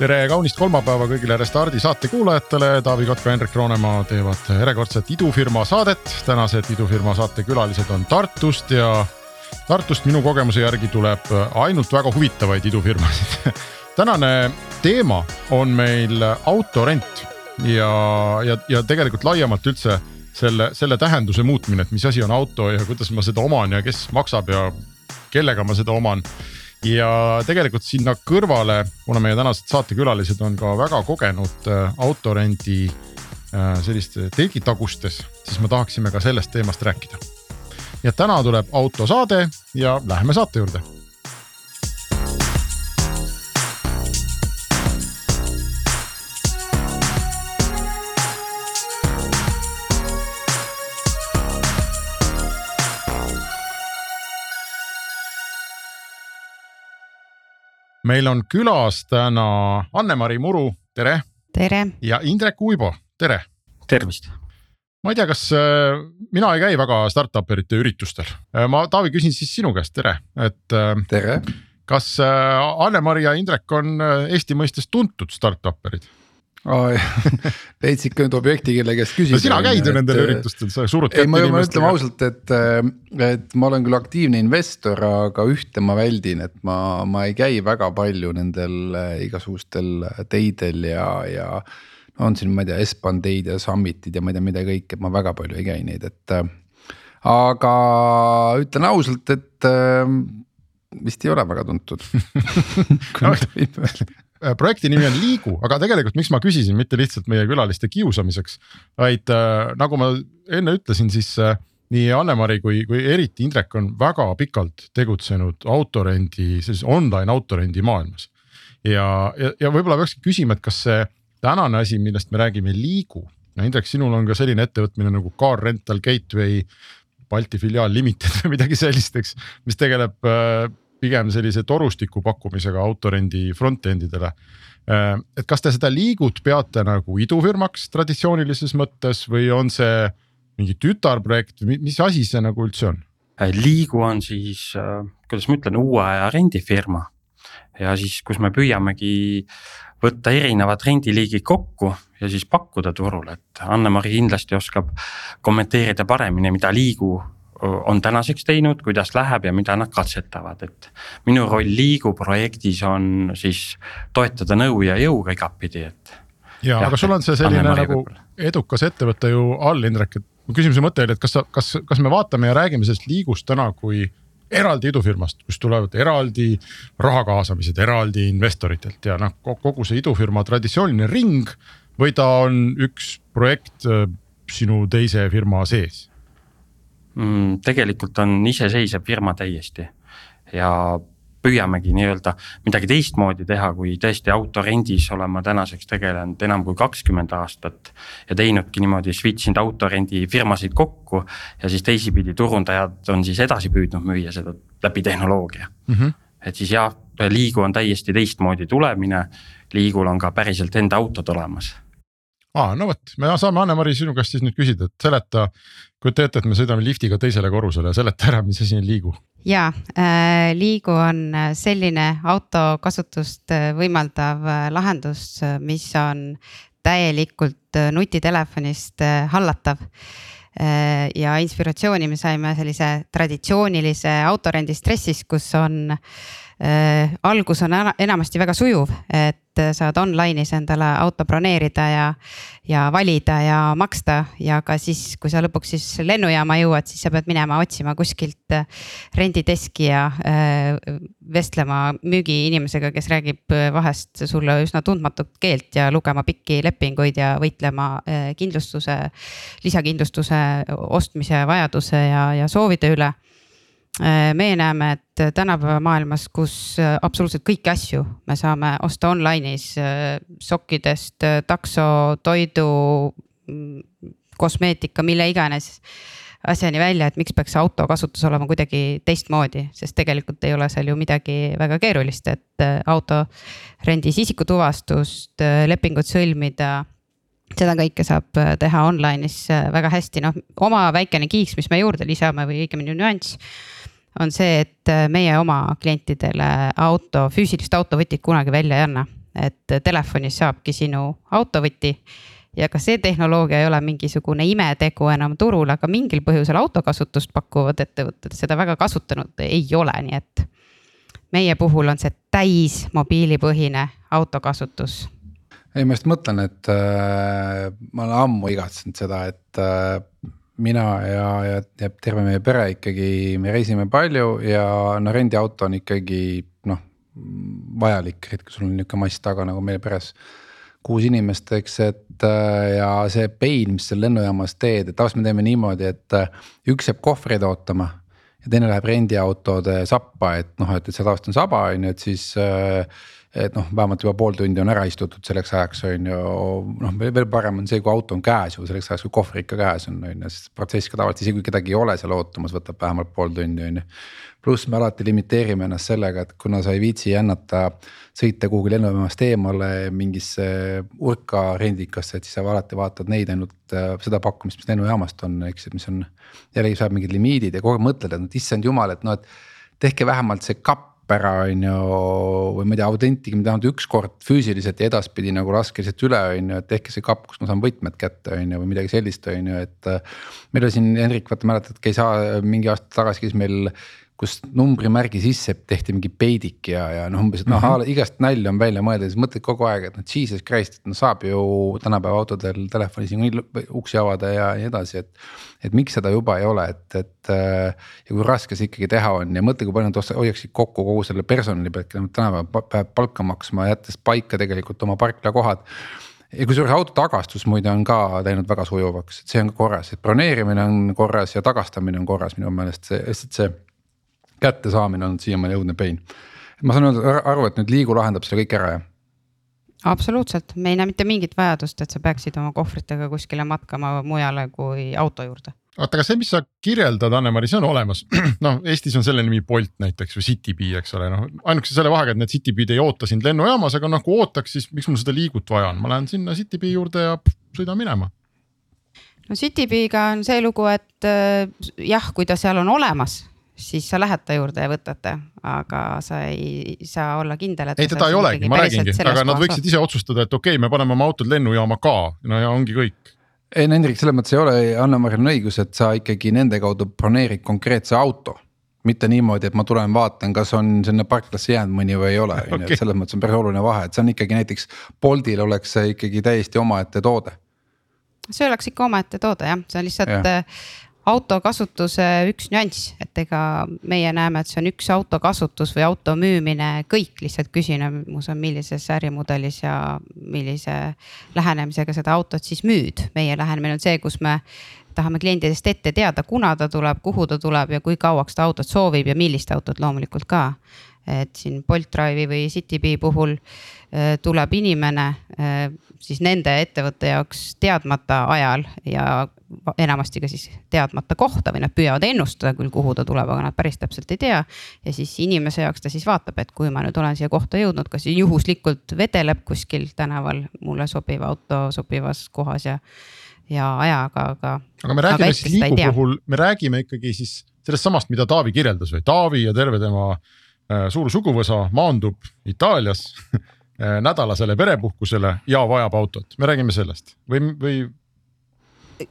tere kaunist kolmapäeva kõigile Restardi saate kuulajatele, Taavi Kotka, Hendrik Roonemaa teevad järjekordset idufirma saadet. tänased idufirma saate külalised on Tartust ja Tartust minu kogemuse järgi tuleb ainult väga huvitavaid idufirmasid. Tänane teema on meil autorent ja, ja, ja tegelikult laiemalt üldse selle, selle tähenduse muutmine, et mis asi on auto ja kuidas ma seda oman ja kes maksab ja kellega ma seda oman ja tegelikult sinna kõrvale, kuna meie tänased saatekülalised on ka väga kogenud äh, autorendi äh, selliste telgitagustes, siis me tahaksime ka sellest teemast rääkida. et täna tuleb autosaade ja läheme saate juurde meil on külas täna Anne-Mari Muru, tere. tere. ja Indrek Uibo, tere. tervist. ma ei tea, kas äh, mina ei käi väga startup erite üritustel, äh, ma Taavi küsin siis sinu käest, tere, et äh,. tere. kas Anne-Mari ja Indrek on Eesti mõistes tuntud startup'erid? Veits ikka nüüd objekti, kelle käest küsida. no sina käid ju nendel äh, üritustel, sa surud kätt inimestele. ma ütlen ausalt, et, äh, et ma olen küll aktiivne investor, aga ühte ma väldin, et ma, ma ei käi väga palju nendel äh, igasugustel teidel ja, ja. on siin, ma ei tea, Espan teid ja Summitid ja ma ei tea, mida kõike, et ma väga palju ei käi neid, et. aga ütlen ausalt, et vist ei ole väga tuntud no, Äh, projekti nimi on Liigu, aga tegelikult, miks ma küsisin, mitte lihtsalt meie külaliste kiusamiseks, vaid äh, nagu ma enne ütlesin, siis äh, nii Anne-Mari kui, kui eriti Indrek on väga pikalt tegutsenud autorendi, sellises online autorendi maailmas. ja, ja, ja võib-olla peakski küsima, et kas see tänane asi, millest me räägime, Liigu. no Indrek, sinul on ka selline ettevõtmine nagu Car Rental Gateway Balti filiaal Limited või midagi sellist, eks, mis tegeleb äh, pigem sellise torustiku pakkumisega autorendi front-end idele. Äh, et kas te seda liigut peate nagu idufirmaks traditsioonilises mõttes või on see mingi tütarprojekt mis asi see nagu üldse on? Äh, liigu on siis, äh, kuidas ma ütlen, uue aja rendifirma ja siis, kus me püüamegi võtta erinevad rendiliigid kokku ja siis pakkuda turule, et Anne-Mari kindlasti oskab kommenteerida paremini, mida Liigu on tänaseks teinud, kuidas läheb ja mida nad katsetavad, et. minu roll Liigu projektis on siis toetada nõu ja jõuga igatpidi, et. ja, aga sul on see selline nagu edukas ettevõte ju all, Indrek, et mu küsimuse mõte oli, et kas sa, kas, kas me vaatame ja räägime sellest Liigust täna kui eraldi idufirmast, kust tulevad eraldi raha kaasamised, eraldi investoritelt ja noh, kogu see idufirma traditsiooniline ring. või ta on üks projekt äh, sinu teise firma sees mm,? tegelikult on iseseisev firma täiesti ja püüamegi nii-öelda midagi teistmoodi teha, kui tõesti autorendis olen ma tänaseks tegelenud enam kui kakskümmend aastat. ja teinudki niimoodi, switch inud autorendi firmasid kokku ja siis teisipidi turundajad on siis edasi püüdnud müüa seda läbi tehnoloogia mm. -hmm. et siis jah, Liigu on täiesti teistmoodi tulemine, Liigul on ka päriselt enda autod olemas aa, no vot, me saame Anne-Mari sinu käest siis nüüd küsida, et seleta, kujuta ette, et me sõidame liftiga teisele korrusele, seleta ära, mis asi on Liigu. ja äh, Liigu on selline autokasutust äh, võimaldav äh, lahendus, äh, mis on täielikult nutitelefonist hallatav ja inspiratsiooni me saime sellise traditsioonilise autorendi stressis, kus on äh, algus on enamasti väga sujuv, et saad online'is endale auto broneerida ja, ja valida ja maksta. Ja ka siis, kui sa lõpuks siis lennujaama jõuad, siis sa pead minema otsima kuskilt rendideski ja äh, vestlema müügiinimesega, kes räägib vahest sulle üsna tundmatut keelt ja lugema pikki lepinguid ja võitlema äh, kindlustuse, lisakindlustuse ostmise vajaduse ja, ja soovide üle meie näeme, et tänapäeva maailmas, kus absoluutselt kõiki asju me saame osta online'is sokkidest, takso, toidu, mm, kosmeetika, mille iganes asjani välja, et miks peaks auto kasutus olema kuidagi teistmoodi, sest tegelikult ei ole seal ju midagi väga keerulist, et äh, auto rendis isikutuvastust, äh, lepingut sõlmida. seda kõike saab äh, teha online'is väga hästi, noh oma väikene kiiks, mis me juurde lisame või õigemini nüanss on see, et meie oma klientidele auto, füüsilist autovõtit kunagi välja ei anna, et telefonis saabki sinu autovõti ja ka see tehnoloogia ei ole mingisugune imetegu enam turul, aga mingil põhjusel autokasutust pakkuvad ettevõtted seda väga kasutanud ei ole, nii et. meie puhul on see täis mobiilipõhine autokasutus. ei, ma just mõtlen, et äh, ma olen ammu igatsenud seda, et äh, mina ja, ja, ja terve meie pere ikkagi, me reisime palju ja no rendiauto on ikkagi noh vajalik, et kui sul on nihuke mass taga nagu meil peres kuus inimest, eks, et äh, ja see pain, mis seal lennujaamas teed, et tavaliselt me teeme niimoodi, et äh, üks jääb kohvreid ootama. ja teine läheb rendiautode sappa, et noh, et, et see tavaliselt on saba, on ju, et siis äh, et noh, vähemalt juba pool tundi on ära istutud selleks ajaks on ju, noh veel parem on see, kui auto on käes ju selleks ajaks, kui kohver ikka käes on, on ju, sest protsess ka tavaliselt isegi kui kedagi ei ole seal ootamas, võtab vähemalt pool tundi, on ju. pluss me alati limiteerime ennast sellega, et kuna sa ei viitsi jännata sõita kuhugi lennujaamast eemale mingisse urka rendikasse, et siis sa alati vaatad neid ainult äh, seda pakkumist, mis lennujaamast on, eks, mis on. jällegi saab mingid limiidid ja kogu aeg mõtled, et issand jumal, et noh, et tehke vähemalt see kapp ära, on ju. või ma ei tea, autentige mind vähemalt ükskord füüsiliselt ja edaspidi nagu laske lihtsalt üle, on ju, et tehke see kapp, kus ma saan võtmed kätte, on ju, või midagi sellist, on ju, et. meil oli siin Hendrik, vaata mäletad, käis mingi aasta tagasi käis meil kus numbrimärgi sisse tehti mingi peidik ja, ja noh, umbes, et noh mm -hmm. igast nalja on välja mõeldud, siis mõtled kogu aeg, et noh, jesus christ, et noh, saab ju tänapäeva autodel telefonis niikuinii uksi avada ja nii edasi, et. et miks seda juba ei ole, et, et ja kui raske see ikkagi teha on ja mõtle, kui palju nad hoiaksid kokku kogu selle personali pealt, keda nad tänapäeval peavad palka maksma, jättes paika tegelikult oma parklakohad ja kusjuures auto tagastus muide on ka läinud väga sujuvaks, et see on korras, et broneerimine on korras ja tagastamine on korras minu meelest lihtsalt see kättesaamine on siiamaani õudne pain. ma saan aru, et nüüd Liigu lahendab selle kõik ära, jah? absoluutselt, me ei näe mitte mingit vajadust, et sa peaksid oma kohvritega kuskile matkama mujale kui auto juurde oota, aga see, mis sa kirjeldad, Anne-Mari, see on olemas. noh, Eestis on selle nimi Bolt näiteks või Citybee, eks ole, noh ainukese selle vahega, et need Citybee'd ei oota sind lennujaamas, aga noh, kui ootaks, siis miks mul seda liigut vaja on, ma lähen sinna Citybee juurde ja sõidan minema. no Citybee'ga on see lugu, et äh, jah, kui ta seal on olemas siis sa lähed ta juurde ja võtad ta, aga sa ei saa olla kindel, et. ei, teda ei olegi, ma räägingi, aga nad võiksid ise otsustada, et okei okay,, me paneme oma autod lennujaama ka, no ja ongi kõik. ei no Hendrik, selles mõttes ei ole, Anne-Maril on õigus, et sa ikkagi nende kaudu broneerid konkreetse auto. Mitte niimoodi, et ma tulen vaatan, kas on sinna parklasse jäänud mõni või ei ole, on ju, et selles mõttes on päris oluline vahe, et see on ikkagi näiteks Boltil oleks see ikkagi täiesti omaette toode. See oleks ikka omaette toode jah, see on lihtsalt ja autokasutuse üks nüanss, et ega meie näeme, et see on üks autokasutus või auto müümine, kõik lihtsalt küsimus on, millises ärimudelis ja millise lähenemisega seda autot siis müüd. meie lähenemine on see, kus me tahame kliendidest ette teada, kuna ta tuleb, kuhu ta tuleb ja kui kauaks ta autot soovib ja millist autot loomulikult ka. Et siin Bolt Drive'i või Citybee puhul äh, tuleb inimene äh, siis nende ettevõtte jaoks teadmata ajal ja enamasti ka siis teadmata kohta või nad püüavad ennustada küll, kuhu ta tuleb, aga nad päris täpselt ei tea. ja siis inimese jaoks ta siis vaatab, et kui ma nüüd olen siia kohta jõudnud, kas juhuslikult vedeleb kuskil tänaval mulle sobiv auto sobivas kohas ja, ja ajaga, aga. aga me räägime aga siis liigu puhul, me räägime ikkagi siis sellest samast, mida Taavi kirjeldas või Taavi ja terve tema äh, suur suguvõsa maandub Itaalias äh, nädalasele perepuhkusele ja vajab autot, me räägime sellest. Või, või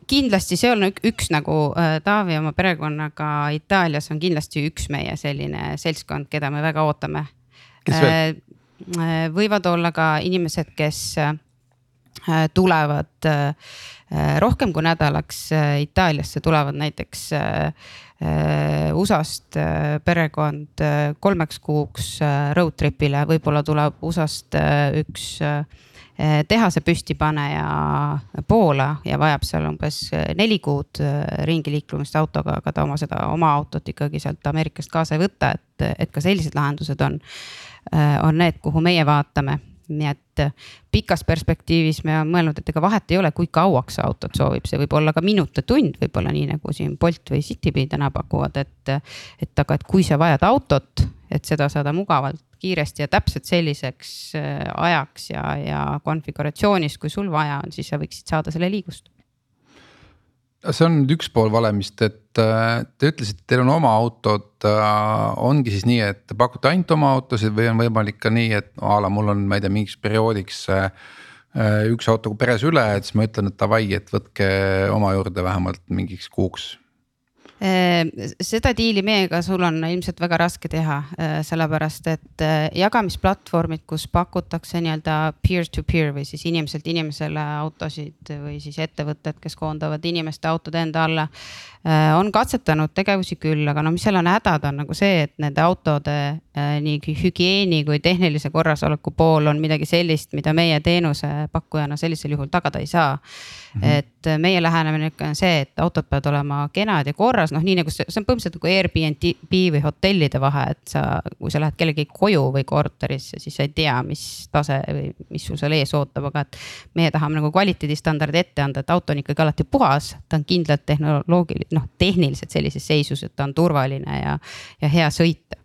kindlasti see on üks nagu äh, Taavi oma perekonnaga Itaalias on kindlasti üks meie selline seltskond, keda me väga ootame. Äh, äh, võivad olla ka inimesed, kes tulevad rohkem kui nädalaks Itaaliasse, tulevad näiteks USA-st perekond kolmeks kuuks road trip'ile, võib-olla tuleb USA-st üks Eh, tehase püstipaneja Poola ja vajab seal umbes neli kuud ringi liiklumist autoga, aga ta oma seda oma autot ikkagi sealt Ameerikast kaasa ei võta, et, et ka sellised lahendused on, on need, kuhu meie vaatame. Nii et pikas perspektiivis me oleme mõelnud, et ega vahet ei ole, kui kauaks autot soovib, see võib olla ka minut ja tund, võib-olla nii nagu siin Bolt või Citybee täna pakuvad, et. et aga, et kui sa vajad autot, et seda saada mugavalt kiiresti ja täpselt selliseks äh, ajaks ja, ja konfiguratsioonis, kui sul vaja on, siis sa võiksid saada selle liigust see on nüüd üks pool valemist, et äh, te ütlesite, teil on oma autod, äh, ongi siis nii, et te pakute ainult oma autosid või on võimalik ka nii, et a la mul on, ma ei tea, mingiks perioodiks. üks auto peres üle, et siis ma ütlen, et davai, et võtke oma juurde vähemalt mingiks kuuks seda diili meiega sul on ilmselt väga raske teha, eh, sellepärast et eh, jagamisplatvormid, kus pakutakse nii-öelda peer-to-peer või siis inimeselt inimesele autosid või siis ettevõtted, kes koondavad inimeste autod enda alla. Eh, on katsetanud tegevusi küll, aga no mis seal on hädad, on nagu see, et nende autode nii hügieeni kui tehnilise korrasoleku pool on midagi sellist, mida meie teenusepakkujana sellisel juhul tagada ei saa mm. -hmm. et meie lähenemine on see, et autod peavad olema kenad ja korras, noh, nii nagu see, see on põhimõtteliselt nagu Airbnb või hotellide vahe, et sa, kui sa lähed kellegi koju või korterisse, siis sa ei tea, mis tase või mis sul seal ees ootab, aga et. meie tahame nagu kvaliteedistandardi ette anda, et auto on ikkagi alati puhas, ta on kindlalt tehnoloogiline, noh tehniliselt sellises seisus, et ta on turvaline ja, ja hea sõita.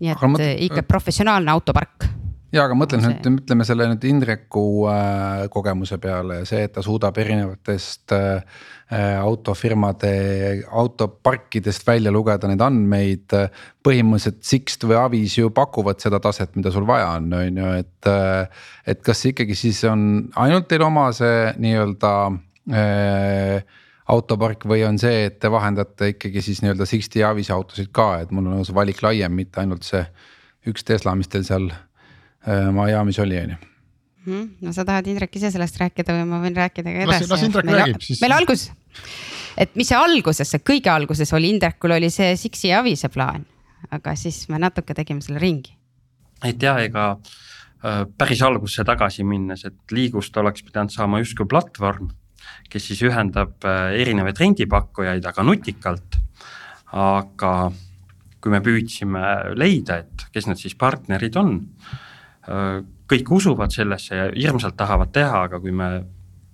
nii et mõt... ikka professionaalne autopark ja aga mõtlen nüüd, mõtleme selle nüüd Indreku äh, kogemuse peale see, et ta suudab erinevatest äh, äh, autofirmade autoparkidest välja lugeda neid andmeid. põhimõtteliselt Sixt või Avis ju pakuvad seda taset, mida sul vaja on, on ju, et. Äh, et kas ikkagi siis on ainult teil oma see nii-öelda äh, autopark või on see, et te vahendate ikkagi siis nii-öelda Sixti ja Avise autosid ka, et mul on see valik laiem, mitte ainult see üks Tesla, mis teil seal Äh, Miami's oli, on ju mhm. no sa tahad Indrek ise sellest rääkida või ma võin rääkida ka edasi? las Indrek meil, räägib siis. meil algus, et mis see alguses, see kõige alguses oli, Indrekul oli see Siksi ja Avise plaan, aga siis me natuke tegime selle ringi. et ja ega äh, päris algusse tagasi minnes, et liigust oleks pidanud saama justkui platvorm, kes siis ühendab äh, erinevaid rendipakkujaid, aga nutikalt. aga kui me püüdsime leida, et kes need siis partnerid on kõik usuvad sellesse ja hirmsalt tahavad teha, aga kui me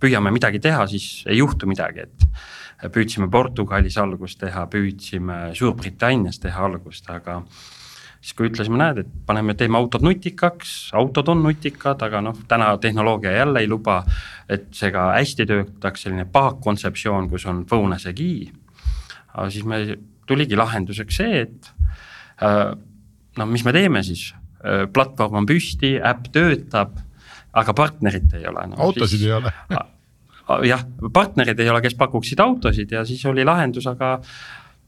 püüame midagi teha, siis ei juhtu midagi, et püüdsime Portugalis algust teha, püüdsime Suurbritannias teha algust, aga siis kui ütlesime, näed, et paneme, teeme autod nutikaks, autod on nutikad, aga noh, täna tehnoloogia jälle ei luba, et see ka hästi töötaks, selline baakkontseptsioon, kus on key. aga siis me, tuligi lahenduseks see, et äh, noh, mis me teeme siis Äh, platvorm on püsti, äpp töötab, aga partnerit ei ole no,. autosid siis, ei ole. Jah, partnerid ei ole, kes pakuksid autosid ja siis oli lahendus, aga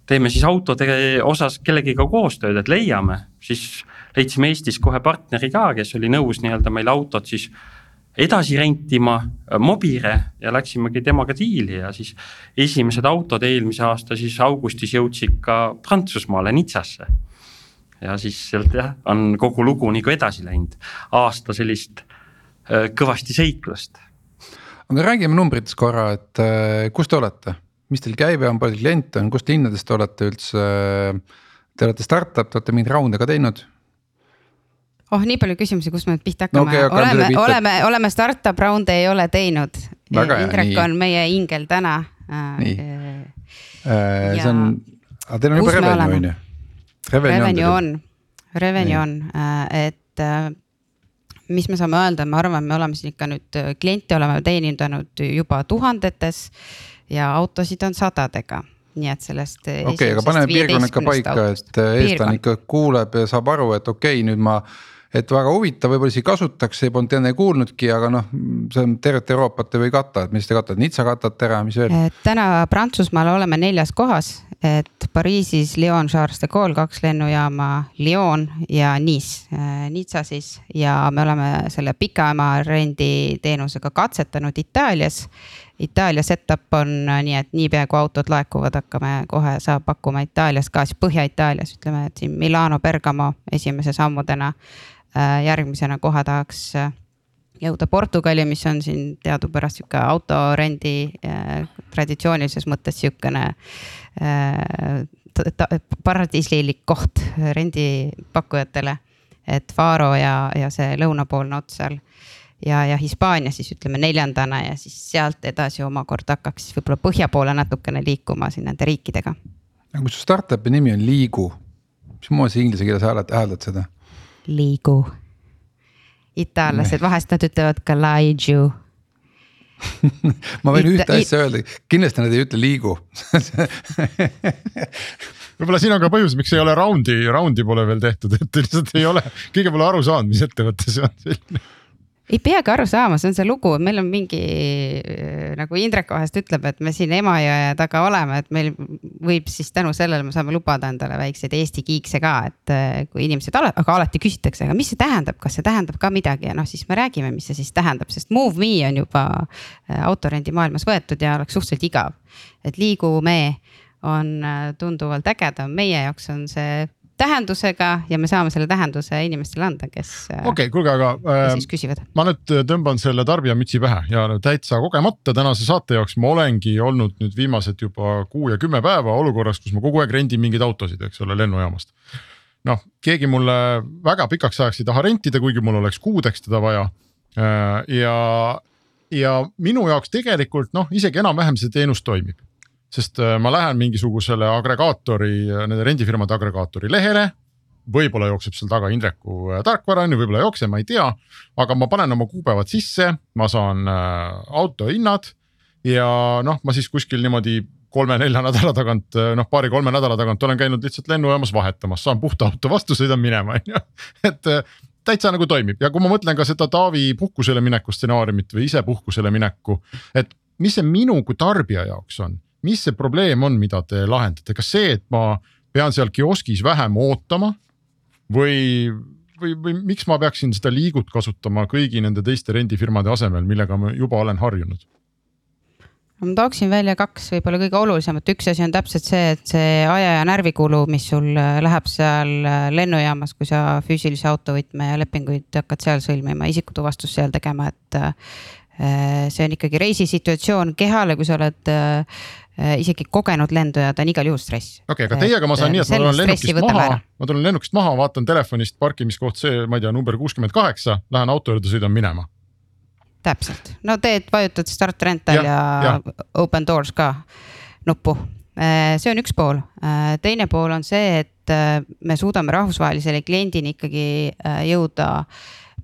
teeme siis autode osas kellegiga koostööd, et leiame, siis leidsime Eestis kohe partneri ka, kes oli nõus nii-öelda meil autot siis edasi rentima, Mobire ja läksimegi temaga diili ja siis esimesed autod eelmise aasta siis augustis jõudsid ka Prantsusmaale Nitsasse ja siis sealt jah, on kogu lugu nagu edasi läinud, aasta sellist äh, kõvasti seiklust. aga räägime numbritest korra, et äh, kus te olete, mis teil käive on, palju kliente on, kust linnadest te olete üldse? Te olete startup, te olete mingeid raunde ka teinud oh, nii palju küsimusi, kust me nüüd pihta hakkame no, okay,, oleme, oleme, oleme startup round'e ei ole teinud. Indrek on meie ingel täna. nii äh,, see on, aga teil on juba revenue on ju? Revenue on, revenue on, äh, et äh, mis me saame öelda, ma arvan, me oleme siin ikka nüüd äh, kliente oleme teenindanud juba tuhandetes ja autosid on sadadega. Nii et sellest. okei okay,, aga paneme piirkonnad ka paika, et eestlane ikka kuuleb ja saab aru, et okei okay,, nüüd ma et väga huvitav, võib-olla isegi kasutatakse, polnud enne kuulnudki, aga noh, see on tervet Euroopat ei või katta, et mis te katate, Nizza katate ära, mis veel? täna Prantsusmaal oleme neljas kohas et Pariisis Lyon, Charles de Gaulle kaks lennujaama, Lyon ja Nice, Nizza siis ja me oleme selle pikamaa renditeenusega katsetanud Itaalias. Itaalia setup on nii, et niipea kui autod laekuvad, hakkame kohe saab pakkuma Itaalias ka, siis Põhja-Itaalias ütleme, et siin Milano, Bergamo esimese sammudena. järgmisena kohe tahaks jõuda Portugali, mis on siin teadupärast sihuke autorendi äh, traditsioonilises mõttes sihukene äh, paradiislik koht rendipakkujatele. et Faro ja, ja see lõunapoolne ots seal ja, ja Hispaania siis ütleme neljandana ja siis sealt edasi omakorda hakkaks võib-olla põhja poole natukene liikuma siin nende riikidega. aga kui su startup'i nimi on Liigu, mismoodi sa inglise keeles hääldad, hääldad seda? Liigu itaallased, vahest nad ütlevad ka laiju ma võin Ita ühte asja öelda, kindlasti nad ei ütle liigu. Võib-olla siin on ka põhjus, miks ei ole raundi, raundi pole veel tehtud, et lihtsalt ei ole, keegi pole aru saanud, mis ettevõte see on selline ei peagi aru saama, see on see lugu, meil on mingi nagu Indrek vahest ütleb, et me siin Emajõe taga oleme, et meil võib siis tänu sellele me saame lubada endale väikseid Eesti kiikse ka, et eh, kui inimesed, aga alati küsitakse, aga mis see tähendab, kas see tähendab ka midagi ja noh, siis me räägime, mis see siis tähendab, sest Move Me on juba eh, autorendi maailmas võetud ja oleks suhteliselt igav. et liigu me on tunduvalt ägedam, meie jaoks on see tähendusega ja me saame selle tähenduse inimestele anda, kes. Äh, okei okay,, kuulge, aga äh, ma nüüd tõmban selle tarbijamütsi pähe ja täitsa kogemata tänase saate jaoks ma olengi olnud nüüd viimased juba kuu ja kümme päeva olukorras, kus ma kogu aeg rendin mingeid autosid, eks ole, lennujaamast. noh, keegi mulle väga pikaks ajaks ei taha rentida, kuigi mul oleks kuudeks teda vaja. Äh, ja, ja minu jaoks tegelikult noh, isegi enam-vähem see teenus toimib sest äh, ma lähen mingisugusele agregaatori, äh, nende rendifirmade agregaatori lehele. võib-olla jookseb seal taga Indreku äh, tarkvara on ju, võib-olla ei jookse, ma ei tea. aga ma panen oma kuupäevad sisse, ma saan auto hinnad ja noh, ma siis kuskil niimoodi kolme-nelja nädala tagant, noh paari-kolme nädala tagant olen käinud lihtsalt lennujaamas vahetamas, saan puhta auto vastu, sõidan minema, on ju. et täitsa nagu toimib ja kui ma mõtlen ka seda Taavi puhkusele mineku stsenaariumit või ise puhkusele mineku, et mis see minu kui tarbija jaoks on mis see probleem on, mida te lahendate, kas see, et ma pean seal kioskis vähem ootama või, või, või miks ma peaksin seda liigut kasutama kõigi nende teiste rendifirmade asemel, millega ma juba olen harjunud? ma tooksin välja kaks võib-olla kõige olulisemat, üks asi on täpselt see, et see aja ja närvikulu, mis sul äh, läheb seal äh, lennujaamas, kui sa füüsilise autovõtme ja lepinguid hakkad seal sõlmima, isikutuvastust seal tegema, et. Äh, see on ikkagi reisisituatsioon kehale, kui sa oled Äh, isegi kogenud lenduja, ta on igal juhul stress. okei okay,, aga teiega ma saan nii, et ma tulen lennukist maha, ma tulen lennukist maha, vaatan telefonist parkimiskoht see, ma ei tea, number kuuskümmend kaheksa, lähen auto juurde, sõidan minema. täpselt, no teed, vajutad start rental ja, ja, ja open doors ka nuppu. Äh, see on üks pool, äh, teine pool on see, et me suudame rahvusvahelisele kliendini ikkagi jõuda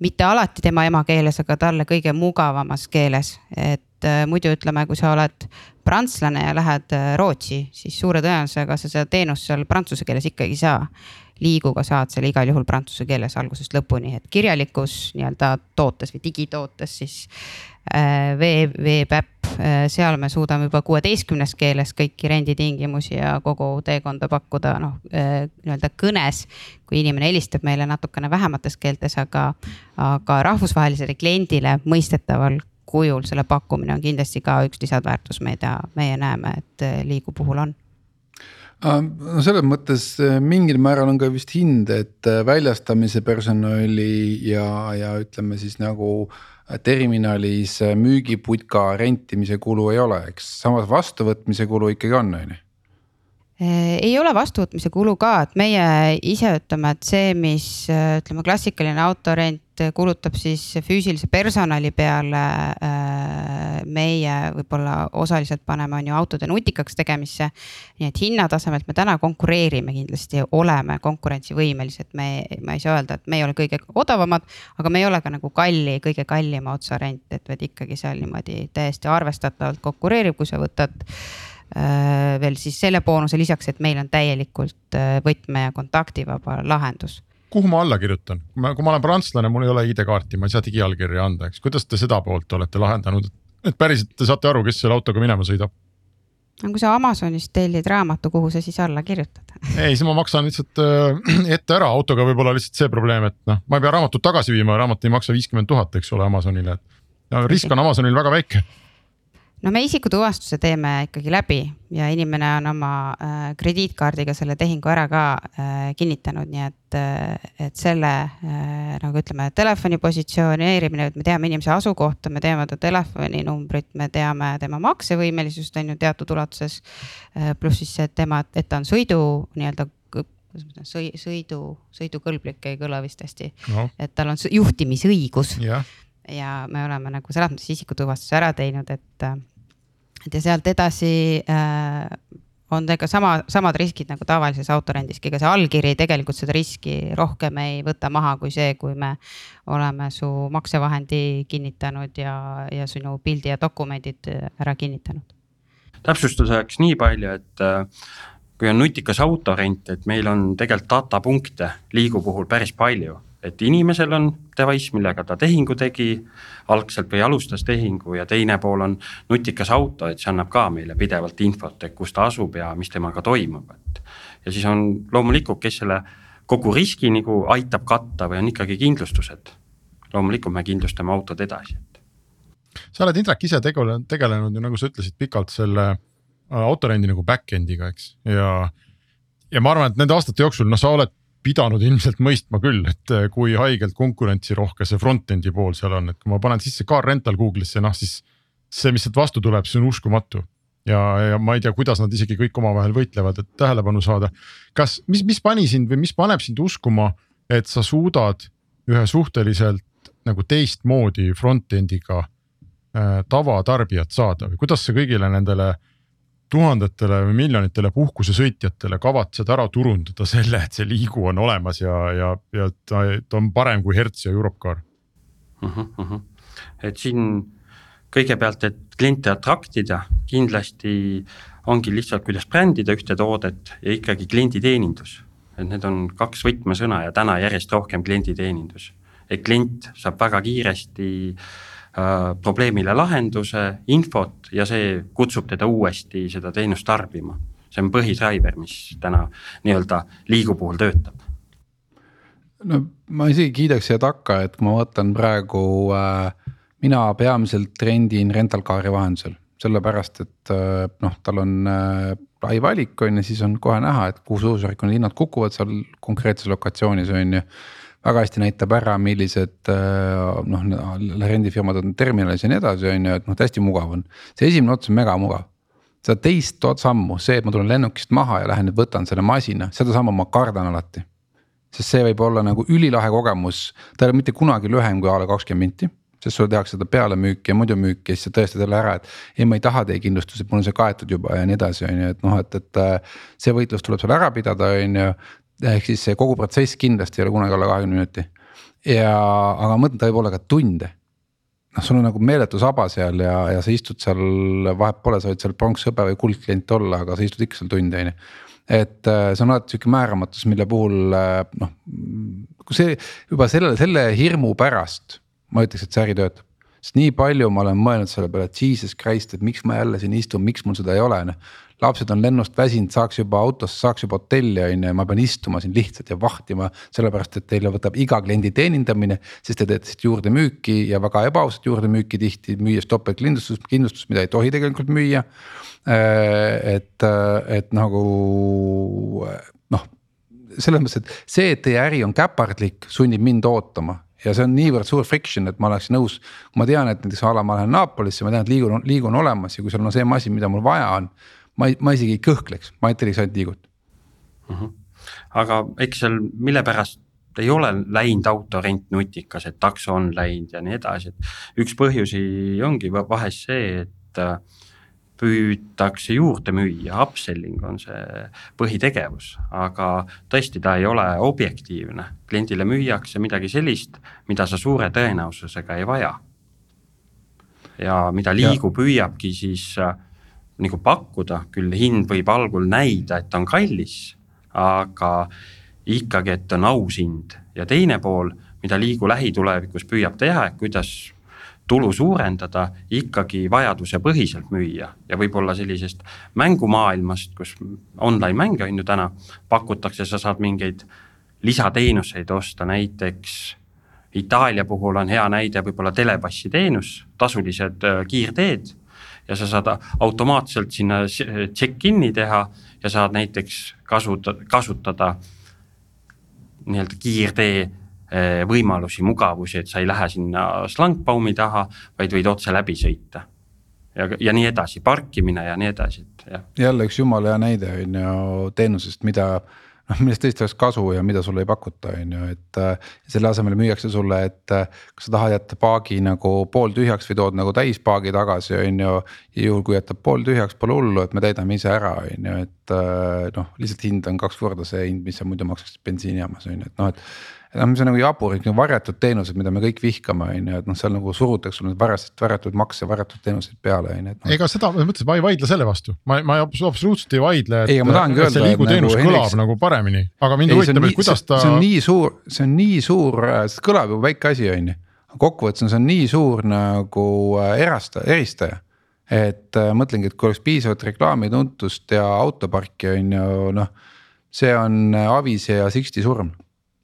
mitte alati tema emakeeles, aga talle kõige mugavamas keeles, et muidu ütleme, kui sa oled prantslane ja lähed äh, Rootsi, siis suure tõenäosusega sa seda teenust seal prantsuse keeles ikkagi ei saa. Liiguga saad selle igal juhul prantsuse keeles algusest lõpuni, et kirjalikus nii-öelda tootes või digitootes siis äh, veeb, veebiäpp, äh, seal me suudame juba kuueteistkümnes keeles kõiki renditingimusi ja kogu teekonda pakkuda, noh nii-öelda kõnes. kui inimene helistab meile natukene vähemates keeltes, aga, aga rahvusvahelisele kliendile mõistetaval kujul selle pakkumine on kindlasti ka üks lisandväärtus, mida meie näeme, et eh, liigu puhul on no selles mõttes eh, mingil määral on ka vist hind, et eh, väljastamise personali ja, ja ütleme siis nagu terminalis müügiputka rentimise kulu ei ole, eks. Samas vastuvõtmise kulu ikkagi on, on ju ei ole vastuvõtmise kulu ka, et meie ise ütleme, et see, mis ütleme, klassikaline autorent kulutab siis füüsilise personali peale äh, meie võib-olla osaliselt paneme, on ju autode nutikaks tegemisse. nii et hinnatasemelt me täna konkureerime kindlasti, oleme konkurentsivõimelised, me, ma ei saa öelda, et me ei ole kõige odavamad, aga me ei ole ka nagu kalli, kõige kallima otsa rent, et vaid ikkagi seal niimoodi täiesti arvestatavalt konkureerib, kui sa võtad äh, veel siis selle boonuse lisaks, et meil on täielikult äh, võtme ja kontaktivaba lahendus. Kuhu ma alla kirjutan, kui ma olen prantslane, mul ei ole ID-kaarti, ma ei saa digiallkirja anda, eks, kuidas te seda poolt olete lahendanud, et päriselt te saate aru, kes selle autoga minema sõidab? no kui sa Amazonist tellid raamatu, kuhu sa siis alla kirjutad? ei, siis ma maksan lihtsalt äh, ette ära, autoga võib olla lihtsalt see probleem, et noh, ma ei pea raamatut tagasi viima, raamat ei maksa viiskümmend tuhat, eks ole, Amazonile, et risk on Amazonil väga väike no me isikutuvastuse teeme ikkagi läbi ja inimene on oma äh, krediitkaardiga selle tehingu ära ka äh, kinnitanud, nii et äh,, et selle äh, nagu ütleme, telefoni positsioneerimine, et me teame inimese asukohta, me teame ta telefoninumbrit, me teame tema maksevõimelisust on ju teatud ulatuses äh,. pluss siis see, et tema, et ta on sõidu nii-öelda kuidas ma ütlen, sõi-, sõidu, sõidukõlblik ei kõla vist hästi no., et tal on juhtimisõigus yeah. ja me oleme nagu selles mõttes isikutuvastuse ära teinud, et äh, et ja sealt edasi äh, on ikka sama, samad riskid nagu tavalises autorendiski, ega see allkiri tegelikult seda riski rohkem ei võta maha kui see, kui me oleme su maksevahendi kinnitanud ja, ja sinu pildi ja dokumendid ära kinnitanud. täpsustuseks nii palju, et äh, kui on nutikas autorent, et meil on tegelikult datapunkte liigu puhul päris palju et inimesel on device, millega ta tehingu tegi algselt või alustas tehingu ja teine pool on nutikas auto, et see annab ka meile pidevalt infot, et kus ta asub ja mis temaga toimub, et. ja siis on loomulikult, kes selle kogu riski nagu aitab katta või on ikkagi kindlustused. loomulikult me kindlustame autod edasi, et. sa oled Indrek ise tegelenud, tegelenud ju nagu sa ütlesid pikalt selle äh, autorendi nagu back-end'iga, eks, ja ja ma arvan, et nende aastate jooksul, noh, sa oled pidanud ilmselt mõistma küll, et eh, kui haigelt konkurentsirohke see front-end'i pool seal on, et kui ma panen sisse car rental Google'isse, noh siis see, mis sealt vastu tuleb, see on uskumatu. ja, ja ma ei tea, kuidas nad isegi kõik omavahel võitlevad, et tähelepanu saada. kas, mis, mis pani sind või mis paneb sind uskuma, et sa suudad ühe suhteliselt nagu teistmoodi front-end'iga äh, tavatarbijat saada või kuidas sa kõigile nendele äh, tuhandetele või miljonitele puhkusesõitjatele kavatsed ära turundada selle, et see liigu on olemas ja, ja, ja ta, ta on parem kui Hertz ja Europcar uh? -huh, uh -huh. et siin kõigepealt, et kliente attract ida, kindlasti ongi lihtsalt, kuidas brändida ühte toodet ja ikkagi klienditeenindus. et need on kaks võtmesõna ja täna järjest rohkem klienditeenindus. et klient saab väga kiiresti Äh, probleemile lahenduse, infot ja see kutsub teda uuesti seda teenust tarbima. see on põhidriver, mis täna nii-öelda liigu puhul töötab. no ma isegi kiidaks siia takka, et kui ma vaatan praegu äh,, mina peamiselt rendin rental car'i vahendusel, sellepärast et äh, noh, tal on äh, lai valik on ju, siis on kohe näha, et kuhu suurusjärku need hinnad kukuvad seal konkreetses lokatsioonis on ju väga hästi näitab ära, millised äh, noh, rendifirmad on terminalis ja nii edasi, on ju, et noh, hästi mugav on. see esimene ots on mega mugav. seda teist sammu, see, et ma tulen lennukist maha ja lähen nüüd võtan selle masina, seda sammu ma kardan alati. sest see võib olla nagu ülilahe kogemus, ta ei ole mitte kunagi lühem kui a la kakskümmend minti sest sulle tehakse seda pealemüüki ja muidu müüki ja siis sa tõestad jälle ära, et ei, ma ei taha teie kindlustust, mul on see kaetud juba ja nii edasi, on ju, et noh, et, et. Äh, see võitlus tuleb sul ära pidada, on ju, ehk siis see kogu protsess kindlasti ei ole kunagi alla kahekümne minuti. ja, aga ma mõtlen, ta võib olla ka tunde. noh, sul on nagu meeletu saba seal ja, ja sa istud seal, vahet pole, sa võid seal pronks, hõbe või kuldklient olla, aga sa istud ikka seal tunde, on ju. et äh, see on alati sihuke määramatus, mille puhul äh, noh, kui see juba selle, selle hirmu pärast ma ütleks, et see äri töötab sest nii palju ma olen mõelnud selle peale, et jesus christ, et miks ma jälle siin istun, miks mul seda ei ole, noh lapsed on lennust väsinud, saaks juba autosse, saaks juba hotelli on ju ja ma pean istuma siin lihtsalt ja vahtima. sellepärast, et teile võtab iga kliendi teenindamine, sest te teete siit juurdemüüki ja väga ebaausat juurdemüüki tihti, müües topeltkindlustust, kindlustust, mida ei tohi tegelikult müüa. Äh, et, et nagu noh, selles mõttes, et see, et teie äri on käpardlik, sunnib mind ootama ja see on niivõrd suur friction, et ma oleks nõus, ma tean, et näiteks a la ma lähen Napolisse, ma tean, et liigun, liigun olemas ja kui seal on see masin, mida mul vaja on ma ei, ma isegi ei kõhkleks, ma telliks ainult liigut mm. -hmm. aga eks seal, mille pärast ei ole läinud autorent nutikas, et takso on läinud ja nii edasi, et üks põhjusi ongi vahest see, et äh, püütakse juurde müüa, upselling on see põhitegevus, aga tõesti, ta ei ole objektiivne. kliendile müüakse midagi sellist, mida sa suure tõenäosusega ei vaja. ja mida liigu püüabki siis äh, nagu pakkuda, küll hind võib algul näida, et on kallis, aga ikkagi, et on aus hind. Ja teine pool, mida Liigu lähitulevikus püüab teha, et kuidas tulu suurendada, ikkagi vajadusepõhiselt müüa. Ja võib-olla sellisest mängumaailmast, kus online mänge on ju täna, pakutakse, sa saad mingeid lisateenuseid osta, näiteks Itaalia puhul on hea näide võib-olla telepassi teenus, tasulised äh, kiirteed ja sa saad automaatselt sinna check-in'i teha ja saad näiteks kasutada, kasutada nii-öelda kiirtee eh, võimalusi, mugavusi, et sa ei lähe sinna slangbaumi taha, vaid võid otse läbi sõita. ja, ja nii edasi, parkimine ja nii edasi, et jah. jälle üks jumala hea näide on ju teenusest, mida noh, millest tõesti oleks kasu ja mida sulle ei pakuta, on ju, et. Äh, selle asemel müüakse sulle, et äh, kas sa tahad jätta paagi nagu pooltühjaks või tood nagu täispaagi tagasi, on ju. ja juhul kui jätab pooltühjaks, pole hullu, et me täidame ise ära, on ju, et äh, noh, lihtsalt hind on kaks korda see hind, mis sa muidu maksaksid bensiinijaamas on ju, et noh, et mis on nagu jabur, et nagu varjatud teenused, mida me kõik vihkame, on ju, et noh, seal nagu surutakse sulle varjatud, varjatud makse, varjatud teenuseid peale, on ju, et no.. ega seda, ma mõtlesin, ma ei vaidle selle vastu, ma, ma absoluutselt ei vaidle, et. öelda. see liiguteenus nagu kõlab Henriks... nagu paremini, aga mind huvitab, et kuidas ta. see on nii suur, see on nii suur, see kõlab ju väike asi, on ju. kokkuvõttes on see nii suur nagu äh, erasta-, eristaja et äh, mõtlengi, et kui oleks piisavalt reklaamituntust ja autoparki on ju noh, see on äh, Avise ja Sixty surm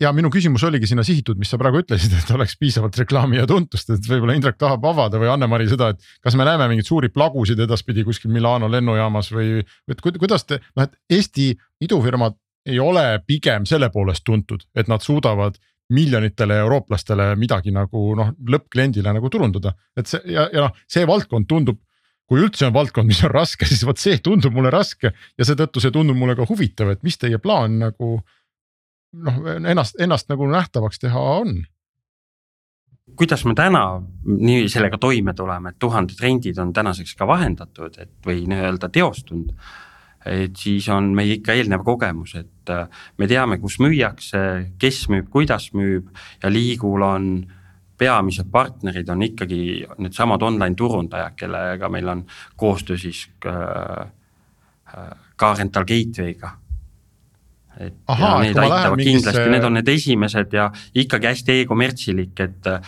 ja minu küsimus oligi sinna sihitud, mis sa praegu ütlesid, et oleks piisavalt reklaami ja tuntust, et võib-olla Indrek tahab avada või Anne-Mari seda, et kas me näeme mingeid suuri plagusid edaspidi kuskil Milano lennujaamas või, et kuidas te, noh, et Eesti idufirmad ei ole pigem selle poolest tuntud, et nad suudavad miljonitele eurooplastele midagi nagu noh, lõppkliendile nagu turundada, et see ja, ja noh, see valdkond tundub kui üldse on valdkond, mis on raske, siis vot see tundub mulle raske ja seetõttu see tundub mulle ka huvitav, et mis teie plaan nagu noh, ennast, ennast nagu nähtavaks teha on kuidas me täna nii sellega toime tuleme, et tuhanded rendid on tänaseks ka vahendatud, et või nii-öelda teostunud. et siis on meie ikka eelnev kogemus, et me teame, kus müüakse, kes müüb, kuidas müüb ja Liigul on peamised partnerid on ikkagi needsamad online turundajad, kellega meil on koostöö siis äh, äh, ka Rental Gateway'ga et Aha, need aitavad kindlasti mingisse..., need on need esimesed ja ikkagi hästi e-kommertsilik, et äh,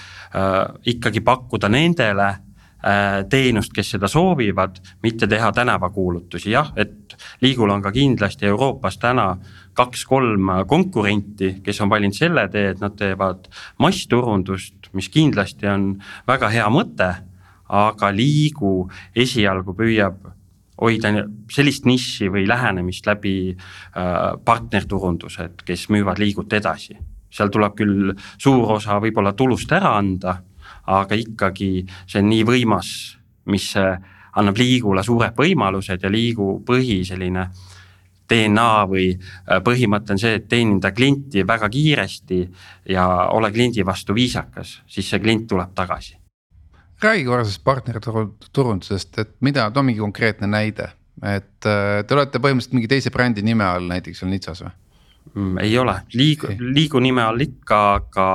ikkagi pakkuda nendele äh, teenust, kes seda soovivad, mitte teha tänavakuulutusi, jah, et Liigul on ka kindlasti Euroopas täna kaks-kolm konkurenti, kes on valinud selle tee, et nad teevad massturundust, mis kindlasti on väga hea mõte, aga Liigu esialgu püüab hoida sellist nišši või lähenemist läbi äh, partnerturundused, kes müüvad liigut edasi. seal tuleb küll suur osa võib-olla tulust ära anda, aga ikkagi see on nii võimas, mis annab liigule suured võimalused ja liigu põhi selline DNA või äh, põhimõte on see, et teeninda klienti väga kiiresti ja ole kliendi vastu viisakas, siis see klient tuleb tagasi räägi korra sellest partnerturundusest, et mida, too mingi konkreetne näide, et äh, te olete põhimõtteliselt mingi teise brändi nime all näiteks seal Nitsas või? Mm, ei ole, liigu, liigu nime all ikka, aga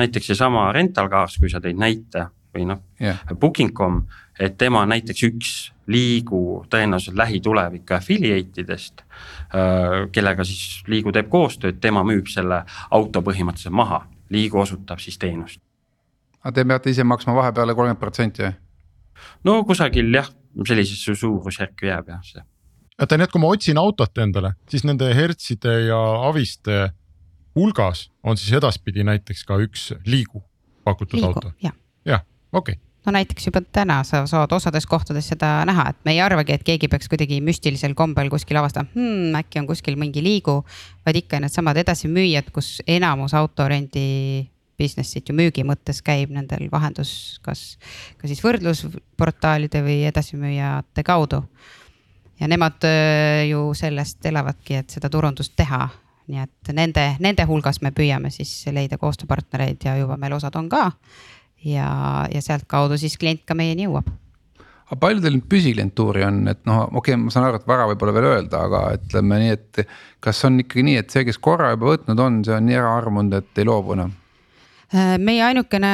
näiteks seesama Rental Cars, kui sa tõid näite või noh yeah., Booking.com, et tema on näiteks üks liigu tõenäoliselt lähitulevik affiliate idest. Äh, kellega siis liigu teeb koostööd, tema müüb selle auto põhimõtteliselt maha, liigu osutab siis teenust aga te peate ise maksma vahepeale kolmkümmend protsenti või? no kusagil jah, sellisesse suurusjärku jääb jah see. oota, nii et kui ma otsin autot endale, siis nende Hertzide ja Aviste hulgas on siis edaspidi näiteks ka üks Liigu pakutud Liigu, auto ja.? jah, okei okay no näiteks juba täna sa saad osades kohtades seda näha, et me ei arvagi, et keegi peaks kuidagi müstilisel kombel kuskil avastama hmm,, äkki on kuskil mingi liigu. vaid ikka needsamad edasimüüjad, kus enamus autorendi business'it ju müügi mõttes käib nendel vahendus, kas, kas siis võrdlusportaalide või edasimüüjate kaudu. ja nemad äh, ju sellest elavadki, et seda turundust teha. nii et nende, nende hulgas me püüame siis leida koostööpartnereid ja juba meil osad on ka. ja, ja sealtkaudu siis klient ka meieni jõuab aga palju teil püsiklientuuri on, et noh, okei okay,, ma saan aru, et vara võib-olla veel öelda, aga ütleme nii, et. kas on ikkagi nii, et see, kes korra juba võtnud on, see on nii ära armunud, et ei loobu enam? Äh, meie ainukene,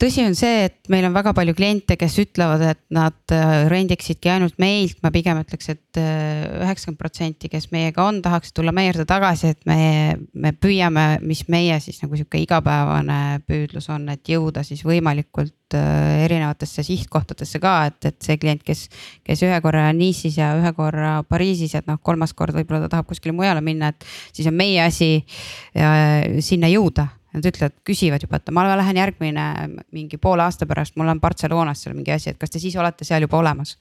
tõsi on see, et meil on väga palju kliente, kes ütlevad, et nad äh, rendiksidki ainult meilt, ma pigem ütleks et, et äh, üheksakümmend protsenti, kes meiega on, tahaks tulla meie juurde tagasi, et me, me püüame, mis meie siis nagu sihuke igapäevane püüdlus on, et jõuda siis võimalikult erinevatesse sihtkohtadesse ka, et, et see klient, kes, kes ühe korra Nice'is ja ühe korra Pariisis, et noh, kolmas kord võib-olla ta tahab kuskile mujale minna, et siis on meie asi sinna jõuda Nad ütlevad, küsivad juba, et ma lähen järgmine mingi poole aasta pärast, mul on Barcelonas seal mingi asi, et kas te siis olete seal juba olemas.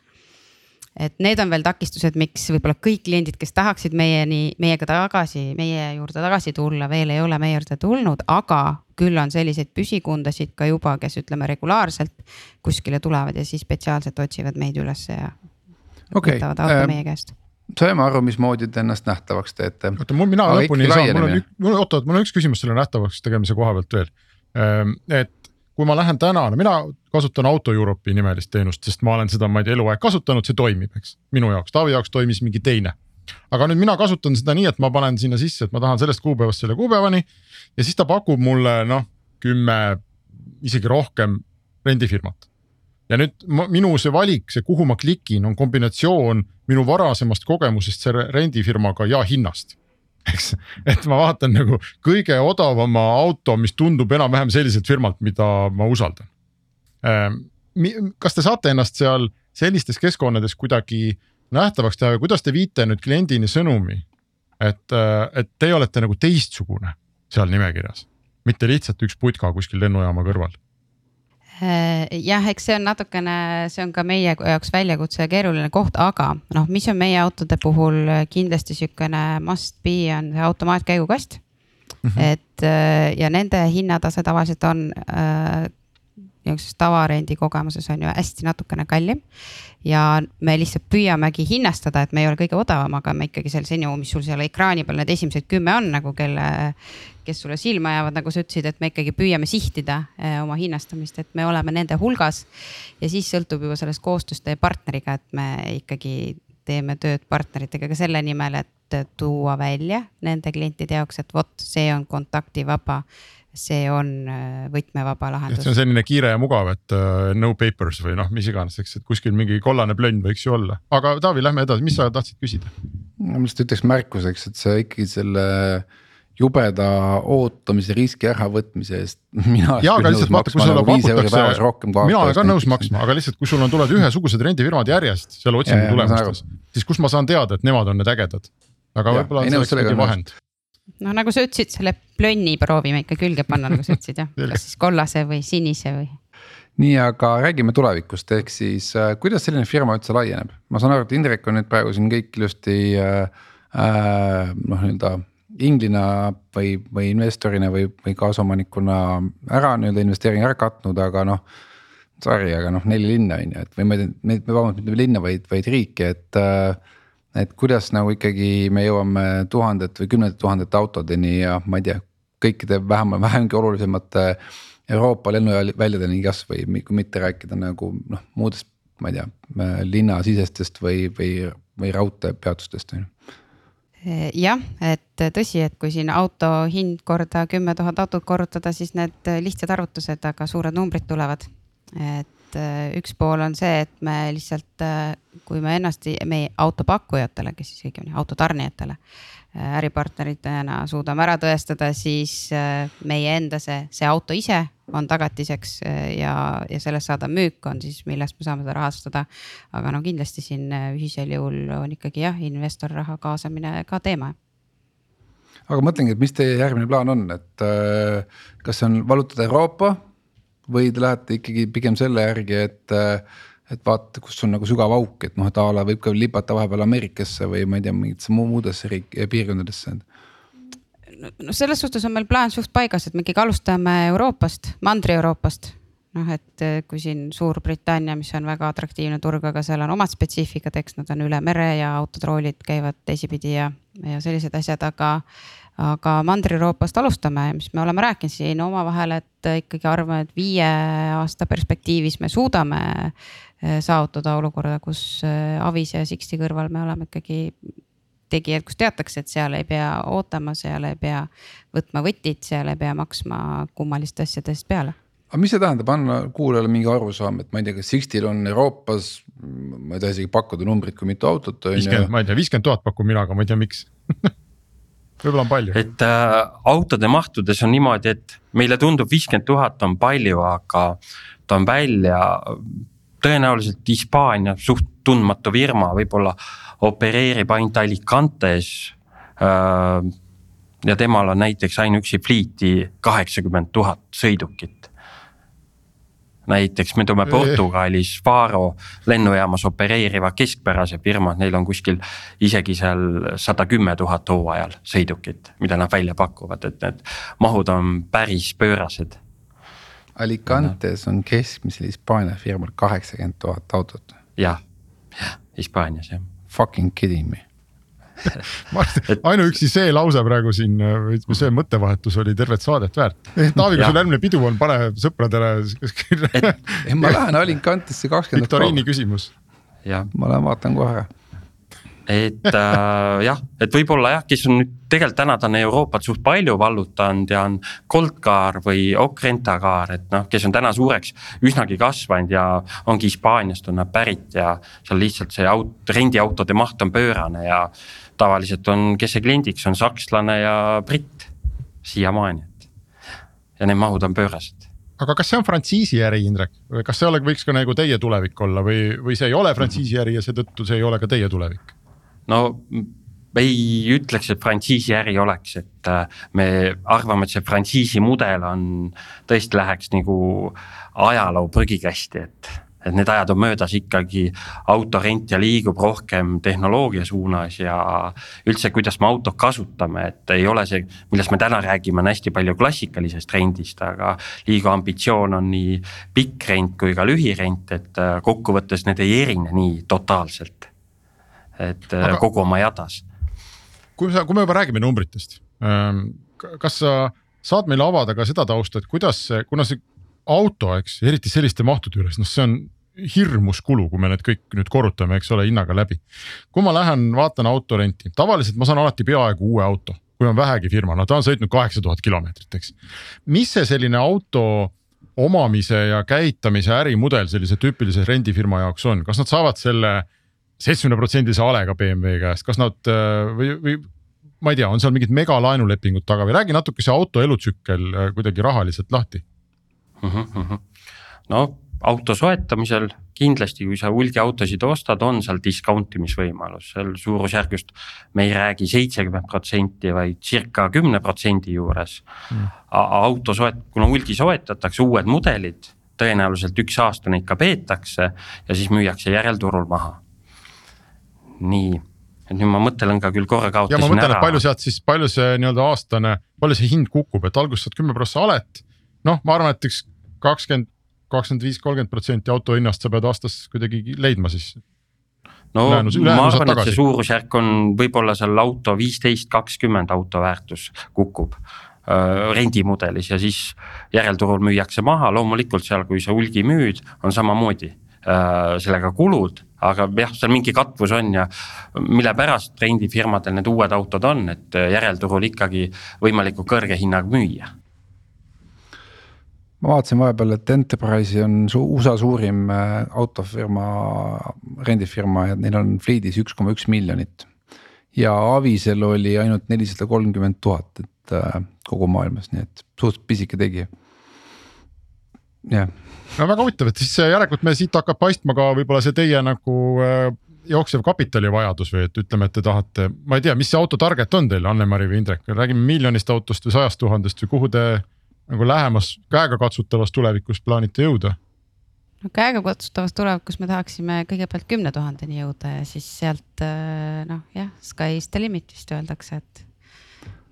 et need on veel takistused, miks võib-olla kõik kliendid, kes tahaksid meieni, meiega tagasi, meie juurde tagasi tulla, veel ei ole meie juurde tulnud, aga küll on selliseid püsikundasid ka juba, kes ütleme regulaarselt kuskile tulevad ja siis spetsiaalselt otsivad meid üles ja okay. võtavad auto äh, meie käest saime aru, mismoodi te ennast nähtavaks teete. oota, mina Aga lõpuni ei saa, mul on, mul, oota, oota, mul on üks küsimus selle nähtavaks tegemise koha pealt veel. Ehm, et kui ma lähen täna, no mina kasutan Auto Europe'i nimelist teenust, sest ma olen seda, ma ei tea, eluaeg kasutanud, see toimib, eks. minu jaoks, Taavi jaoks toimis mingi teine. aga nüüd mina kasutan seda nii, et ma panen sinna sisse, et ma tahan sellest kuupäevast selle kuupäevani. ja siis ta pakub mulle noh, kümme, isegi rohkem rendifirmat ja nüüd minu see valik, see, kuhu ma klikin, on kombinatsioon minu varasemast kogemusest selle rendifirmaga ja hinnast eks, et ma vaatan nagu kõige odavama auto, mis tundub enam-vähem selliselt firmalt, mida ma usaldan. Ähm, kas te saate ennast seal sellistes keskkonnades kuidagi nähtavaks teha ja kuidas te viite nüüd kliendini sõnumi? et, äh, et teie olete nagu teistsugune seal nimekirjas, mitte lihtsalt üks putka kuskil lennujaama kõrval jah, eks see on natukene, see on ka meie jaoks väljakutse ja keeruline koht, aga noh, mis on meie autode puhul kindlasti sihukene must be on see automaatkäigukast mm. -hmm. et äh, ja nende hinnatase tavaliselt on äh, niisuguses tavarendi kogemuses on ju hästi natukene kallim. Ja me lihtsalt püüamegi hinnastada, et me ei ole kõige odavam, aga me ikkagi seal seni, mis sul seal ekraani peal need esimesed kümme on nagu, kelle, kes sulle silma jäävad, nagu sa ütlesid, et me ikkagi püüame sihtida eh, oma hinnastamist, et me oleme nende hulgas. ja siis sõltub juba sellest koostööst teie partneriga, et me ikkagi teeme tööd partneritega ka selle nimel, et tuua välja nende klientide jaoks, et vot see on kontaktivaba see on äh, võtmevaba lahendus. see on selline kiire ja mugav, et uh, no papers või noh, mis iganes, eks, et kuskil mingi kollane plönn võiks ju olla, aga Taavi, lähme edasi, mis sa tahtsid küsida? ma lihtsalt ütleks märkuseks, et see ikkagi selle jubeda ootamise riski äravõtmise eest. nagu mina olen ka nõus maksma, aga lihtsalt, kui sul on, tulevad ühesugused rendifirmad järjest seal otsingu tulemustes, siis kust ma saan teada, et nemad on need ägedad. aga võib-olla on selleks mingi vahend noh, nagu sa ütlesid, selle plönni proovime ikka külge panna, nagu sa ütlesid jah, kas siis kollase või sinise või. nii, aga räägime tulevikust, ehk siis äh, kuidas selline firma üldse laieneb, ma saan aru, et Indrek on nüüd praegu siin kõik ilusti äh, äh, noh, nii-öelda inglina või, või investorina või, või kaasomanikuna ära nii-öelda investeeringu ära katnud, aga noh. Sorry, aga noh, neli linna on ju, et või ma ei tea, vabandust, mitte linna, vaid, vaid riiki, et äh, et kuidas nagu ikkagi me jõuame tuhandete või kümnete tuhandete autodeni ja ma ei tea, kõikide vähemalt vähemgi olulisemate Euroopa lennuväljadeni kasvõi, kui mitte rääkida nagu noh, muudest, ma ei tea, linnasisestest või, või, või raudteepeatustest on ju jah, et tõsi, et kui siin auto hind korda kümme tuhat autot korrutada, siis need lihtsad arvutused, aga suured numbrid tulevad. et et äh, üks pool on see, et me lihtsalt, äh, kui me ennast, meie autopakkujatele, kes siis õigemini autotarnijatele äh, äripartneritena suudame ära tõestada, siis meie enda see, see auto ise on tagatiseks ja, ja sellest saadav müük on siis, millest me saame seda rahastada. aga no kindlasti siin ühisel jõul on ikkagi jah, investorraha kaasamine ka teema aga mõtlengi, et mis teie järgmine plaan on, et kas see on vallutada Euroopa või te lähete ikkagi pigem selle järgi, et et vaata, kus on nagu sügav auk, et noh, et a la võib ka lipata vahepeal Ameerikasse või ma ei tea, mingitesse muudesse riik, piirkondadesse no selles suhtes on meil plaan suht paigas, et me ikkagi alustame Euroopast, Mandri-Euroopast. noh, et eh, kui siin Suurbritannia, mis on väga atraktiivne turg, aga seal on omad spetsiifikad, eks nad on üle mere ja autotroolid käivad teisipidi ja, ja sellised asjad, aga aga Mandri-Euroopast alustame, mis me oleme rääkinud siin omavahel, et ikkagi arvame, et viie aasta perspektiivis me suudame eh, saavutada olukorda, kus eh, Avis ja Sixti kõrval me oleme ikkagi tegijad, kus teatakse, et seal ei pea ootama, seal ei pea võtma võtit, seal ei pea maksma kummaliste asjade eest peale. Aga mis see tähendab, anna kuulajale mingi arusaam, et ma ei tea, kas Sixtil on Euroopas, ma ei taha isegi pakkuda numbrit, kui mitu autot on viiskümmend, ma ei tea, viiskümmend tuhat pakun mina, aga ma ei tea, miks võib-olla on palju. et äh, autode mahtudes on niimoodi, et meile tundub viiskümmend tuhat on palju, aga ta on välja tõenäoliselt Hispaania suht tundmatu firma, võib-olla opereerib ainult Alicantes äh,. ja temal on näiteks ainuüksi fliiti kaheksakümmend tuhat sõidukit näiteks me toome Portugalis Faro lennujaamas opereeriva keskpärase firma, neil on kuskil isegi seal sada kümme tuhat hooajal sõidukit, mida nad välja pakuvad, et need mahud on päris pöörased. Alicantes on keskmisel Hispaania firmal kaheksakümmend tuhat autot. jah, Hispaanias jah. Fucking kidding me ainuüksi see lause praegu siin, see mõttevahetus oli tervet saadet väärt. Taavi, kui sul järgmine pidu on, pane sõpradele. ei, ma lähen Alicantesse kakskümmend. viktoriini küsimus. ma lähen vaatan kohe ära et äh, jah, et võib-olla jah, kes on nüüd tegelikult täna ta on Euroopat suht palju vallutanud ja on Goldcar või Okrenta-kaar, et noh, kes on täna suureks üsnagi kasvanud ja ongi Hispaaniast on nad pärit ja seal lihtsalt see aut-, rendiautode maht on pöörane ja tavaliselt on, kes see kliendiks on, sakslane ja britt siiamaani, et. ja need mahud on pöörased aga kas see on frantsiisiäri, Indrek, või kas see ole, võiks ka nagu teie tulevik olla või, või see ei ole frantsiisiäri ja seetõttu see ei ole ka teie tulevik? no ei ütleks, et frantsiisiäri oleks, et äh, me arvame, et see frantsiisi mudel on, tõesti läheks nagu ajaloo prügikasti, et et need ajad on möödas ikkagi, autorentija liigub rohkem tehnoloogia suunas ja üldse, kuidas me autot kasutame, et ei ole see, millest me täna räägime, on hästi palju klassikalisest rendist, aga liiga ambitsioon on nii pikk rent kui ka lühirent, et äh, kokkuvõttes need ei erine nii totaalselt. et äh, aga, kogu oma jadas. kui sa, kui me juba räägime numbritest, ähm, kas sa saad meile avada ka seda tausta, et kuidas see, kuna see auto, eks, eriti selliste mahtude juures, noh, see on hirmus kulu, kui me need kõik nüüd korrutame, eks ole, hinnaga läbi. kui ma lähen vaatan autorenti, tavaliselt ma saan alati peaaegu uue auto, kui on vähegi firma, no ta on sõitnud kaheksa tuhat kilomeetrit, eks. mis see selline auto omamise ja käitamise ärimudel sellise tüüpilise rendifirma jaoks on, kas nad saavad selle seitsmekümne protsendise alega BMW käest, kas nad või, või ma ei tea, on seal mingid megalaenulepingud taga või räägi natuke see auto elutsükkel kuidagi rahaliselt lahti mm. -hmm. no auto soetamisel kindlasti, kui sa hulgiautosid ostad, on seal discount imisvõimalus, seal suurusjärgust. me ei räägi seitsekümmend protsenti, vaid circa kümne protsendi juures mm.. auto soet-, kuna hulgi soetatakse uued mudelid, tõenäoliselt üks aasta neid ka peetakse ja siis müüakse järelturul maha. nii, et nüüd ma mõtlen ka küll korra kaotasin ära. ja ma mõtlen, et palju sealt siis, palju see nii-öelda aastane, palju see hind kukub, et alguses saad kümme prossa alet. noh, ma arvan, et üks kakskümmend, kakskümmend viis, kolmkümmend protsenti auto hinnast sa pead aastas kuidagi leidma siis. no Läänus, ma arvan, et see suurusjärk on võib-olla seal auto viisteist, kakskümmend auto väärtus kukub äh, rendimudelis ja siis järelturul müüakse maha, loomulikult seal, kui sa hulgi müüd, on samamoodi äh, sellega kulud, aga jah, seal mingi katvus on ja mille pärast rendifirmadel need uued autod on, et järelturul ikkagi võimalikult kõrge hinnaga müüa ma vaatasin vahepeal, et Enterprise'i on su USA suurim äh, autofirma, rendifirma ja neil on fliidis üks koma üks miljonit. ja Avisel oli ainult nelisada kolmkümmend tuhat, et äh, kogu maailmas, nii et suht pisike tegija. jah. no väga huvitav, et siis järelikult me siit hakkab paistma ka võib-olla see teie nagu äh, jooksev kapitali vajadus või et ütleme, et te tahate, ma ei tea, mis see auto target on teil, Anne-Mari või Indrek, räägime miljonist autost või sajast tuhandest või kuhu te nagu lähemas käegakatsutavas tulevikus plaanite jõuda? no käegakatsutavas tulevikus me tahaksime kõigepealt kümne tuhandeni jõuda ja siis sealt äh, noh, jah, sky's the limit vist öeldakse, et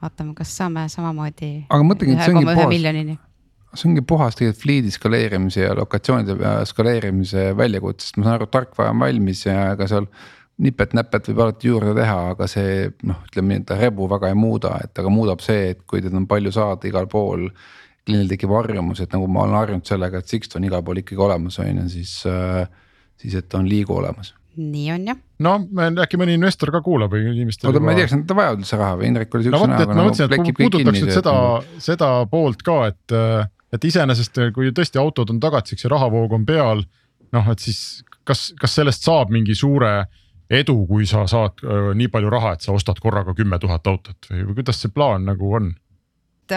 vaatame, kas saame samamoodi. aga mõtlengi, et see ongi puhas, see ongi puhas tegelikult fliidi skaleerimise ja lokatsioonide äh, skaleerimise väljakutse, sest ma saan aru, tarkvara on valmis ja ega seal nipet-näpet võib alati juurde teha, aga see noh, ütleme nii, et rebu väga ei muuda, et aga muudab see, et kui teid on palju saada igal pool kliendil tekib harjumus, et nagu ma olen harjunud sellega, et Sixt on igal pool ikkagi olemas, on ju, siis, äh, siis et on liigu olemas nii on jah. no äkki mõni investor ka kuulab või inimestel. oota, ma ei tea, kas nad vajavad üldse raha või Indrek oli siukse no, näoga. ma mõtlesin, et puudutaks nüüd seda, seda poolt ka, et, et iseenesest kui tõesti autod on tagatiseks ja rahavoog on peal. noh, et siis kas, kas sellest saab mingi suure edu, kui sa saad äh, nii palju raha, et sa ostad korraga kümme tuhat autot või, või kuidas see plaan nagu on?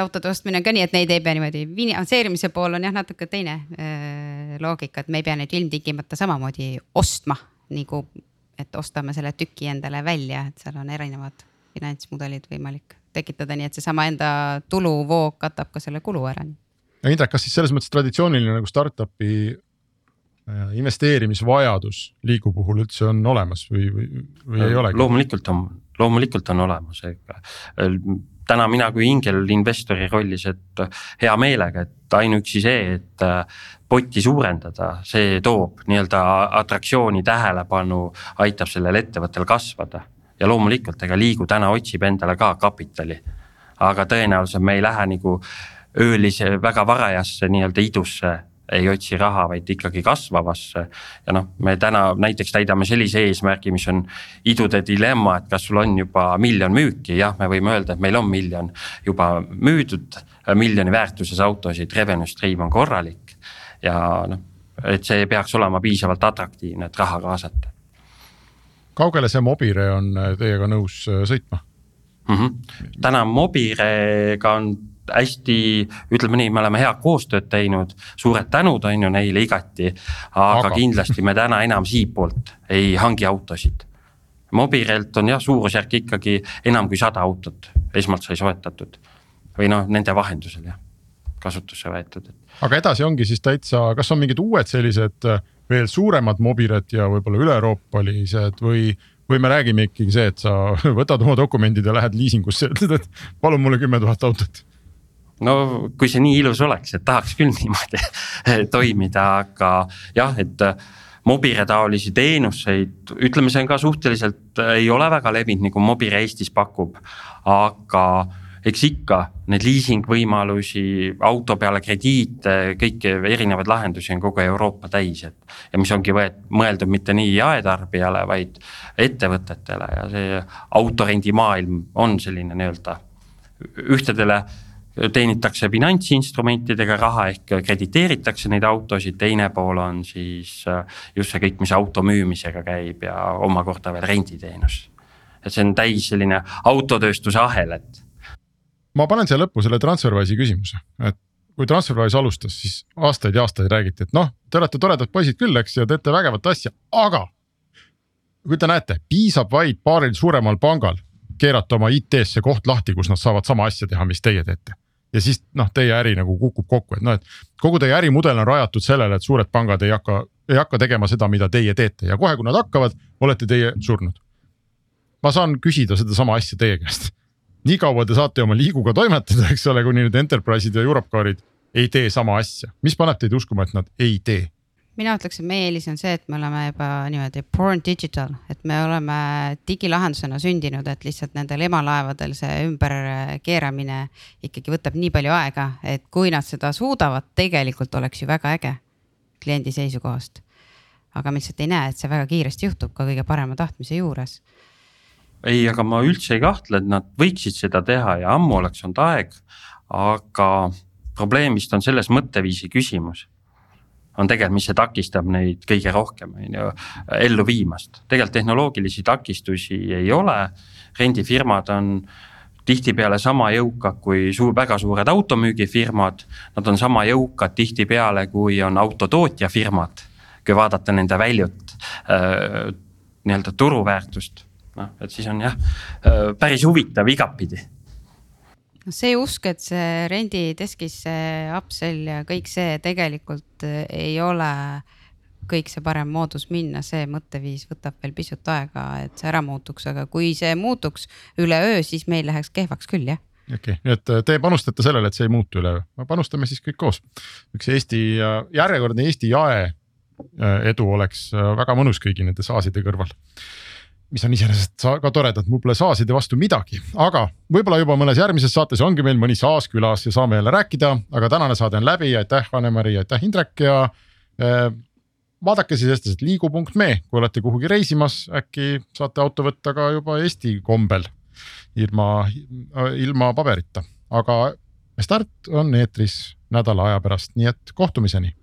Autode ostmine on ka nii, et neid ei pea niimoodi, finantseerimise pool on jah natuke teine äh, loogika, et me ei pea neid ilmtingimata samamoodi ostma nagu, et ostame selle tüki endale välja, et seal on erinevad finantsmudelid võimalik tekitada, nii et seesama enda tuluvoog katab ka selle kulu ära. Indrek, kas siis selles mõttes traditsiooniline nagu startup'i äh, investeerimisvajadus liigu puhul üldse on olemas või, või, või ei olegi? loomulikult on, loomulikult on olemas, ega täna mina kui ingelinvestori rollis, et hea meelega, et ainuüksi see, et äh, potti suurendada, see toob nii-öelda atraktsiooni, tähelepanu, aitab sellel ettevõttel kasvada. ja loomulikult, ega Liigu täna otsib endale ka kapitali. aga tõenäoliselt me ei lähe nagu öölise väga varajasse nii-öelda idusse ei otsi raha, vaid ikkagi kasvavasse. ja noh, me täna näiteks täidame sellise eesmärgi, mis on idude dilemma, et kas sul on juba miljon müüki, jah, me võime öelda, et meil on miljon juba müüdud, miljoni väärtuses autosid, revenue stream on korralik. ja noh, et see peaks olema piisavalt atraktiivne, et raha kaasata. kaugele see Mobire on teiega nõus sõitma mm? -hmm. täna Mobirega on hästi, ütleme nii, me oleme head koostööd teinud, suured tänud on ju neile igati. aga kindlasti me täna enam siitpoolt ei hangi autosid. Mobirelt on jah, suurusjärk ikkagi enam kui sada autot esmalt sai soetatud või noh, nende vahendusel jah, kasutusse võetud. aga edasi ongi siis täitsa, kas on mingid uued sellised äh, veel suuremad Mobired ja võib-olla üle-euroopalised või või me räägime ikkagi see, et sa võtad oma dokumendid ja lähed liisingusse ütled, et palun mulle kümme tuhat autot no kui see nii ilus oleks, et tahaks küll niimoodi toimida, aga jah, et äh, Mobire taolisi teenuseid, ütleme, see on ka suhteliselt, äh, ei ole väga levinud, nagu Mobire Eestis pakub. aga eks ikka neid liisingvõimalusi, auto peale krediite, kõiki erinevaid lahendusi on kogu Euroopa täis, et. ja mis ongi võet-, mõeldud mitte nii jaetarbijale, vaid ettevõtetele ja see autorendimaailm on selline nii-öelda ühtedele teenitakse finantsinstrumentidega raha ehk krediteeritakse neid autosid, teine pool on siis äh, just see kõik, mis auto müümisega käib ja omakorda veel renditeenus. et see on täis selline autotööstuse ahel, et. ma panen siia lõppu selle Transferwise'i küsimuse, et kui Transferwise alustas, siis aastaid ja aastaid räägiti, et noh, te olete toredad poisid küll, eks ja teete vägevat asja, aga. kui te näete, piisab vaid paaril suuremal pangal keerata oma IT-sse koht lahti, kus nad saavad sama asja teha, mis teie teete ja siis noh, teie äri nagu kukub kokku, et noh, et kogu teie ärimudel on rajatud sellele, et suured pangad ei hakka, ei hakka tegema seda, mida teie teete ja kohe, kui nad hakkavad, olete teie surnud. ma saan küsida sedasama asja teie käest. nii kaua te saate oma liiguga toimetada, eks ole, kuni need enterprise'id ja Europcarid ei tee sama asja, mis paneb teid uskuma, et nad ei tee? Mina ütleks, et meie eelis on see, et me oleme juba niimoodi born digital, et me oleme digilahendusena sündinud, et lihtsalt nendel emalaevadel see ümberkeeramine ikkagi võtab nii palju aega, et kui nad seda suudavad, tegelikult oleks ju väga äge kliendi seisukohast. aga me lihtsalt ei näe, et see väga kiiresti juhtub ka kõige parema tahtmise juures. ei, aga ma üldse ei kahtle, et nad võiksid seda teha ja ammu oleks olnud aeg, aga probleem vist on selles mõtteviisi küsimus on tegelikult, mis see takistab neid kõige rohkem, on ju, ellu viimast. tegelikult tehnoloogilisi takistusi ei ole, rendifirmad on tihtipeale sama jõukad kui suur, väga suured automüügifirmad. Nad on sama jõukad tihtipeale, kui on autotootjafirmad, kui vaadata nende väljut äh, nii-öelda turuväärtust. noh, et siis on jah äh, päris huvitav igatpidi noh, see usk, et see rendideskis see upsell ja kõik see tegelikult eh, ei ole kõik see parem moodus minna, see mõtteviis võtab veel pisut aega, et see ära muutuks, aga kui see muutuks üleöö, siis meil läheks kehvaks küll, jah okei okay., nii et eh, te panustate sellele, et see ei muutu üleöö, panustame siis kõik koos. üks Eesti, järjekordne Eesti jae eh, edu oleks väga mõnus kõigi nende SaaS-ide kõrval mis on iseenesest ka toredad, mul pole saaside vastu midagi, aga võib-olla juba mõnes järgmises saates ongi meil mõni saas külas ja saame jälle rääkida, aga tänane saade on läbi, aitäh, Anne-Mari, aitäh, Indrek ja eh, vaadake siis eestlased liigu.me, kui olete kuhugi reisimas, äkki saate auto võtta ka juba Eesti kombel ilma, ilma paberita, aga Start on eetris nädala aja pärast, nii et kohtumiseni.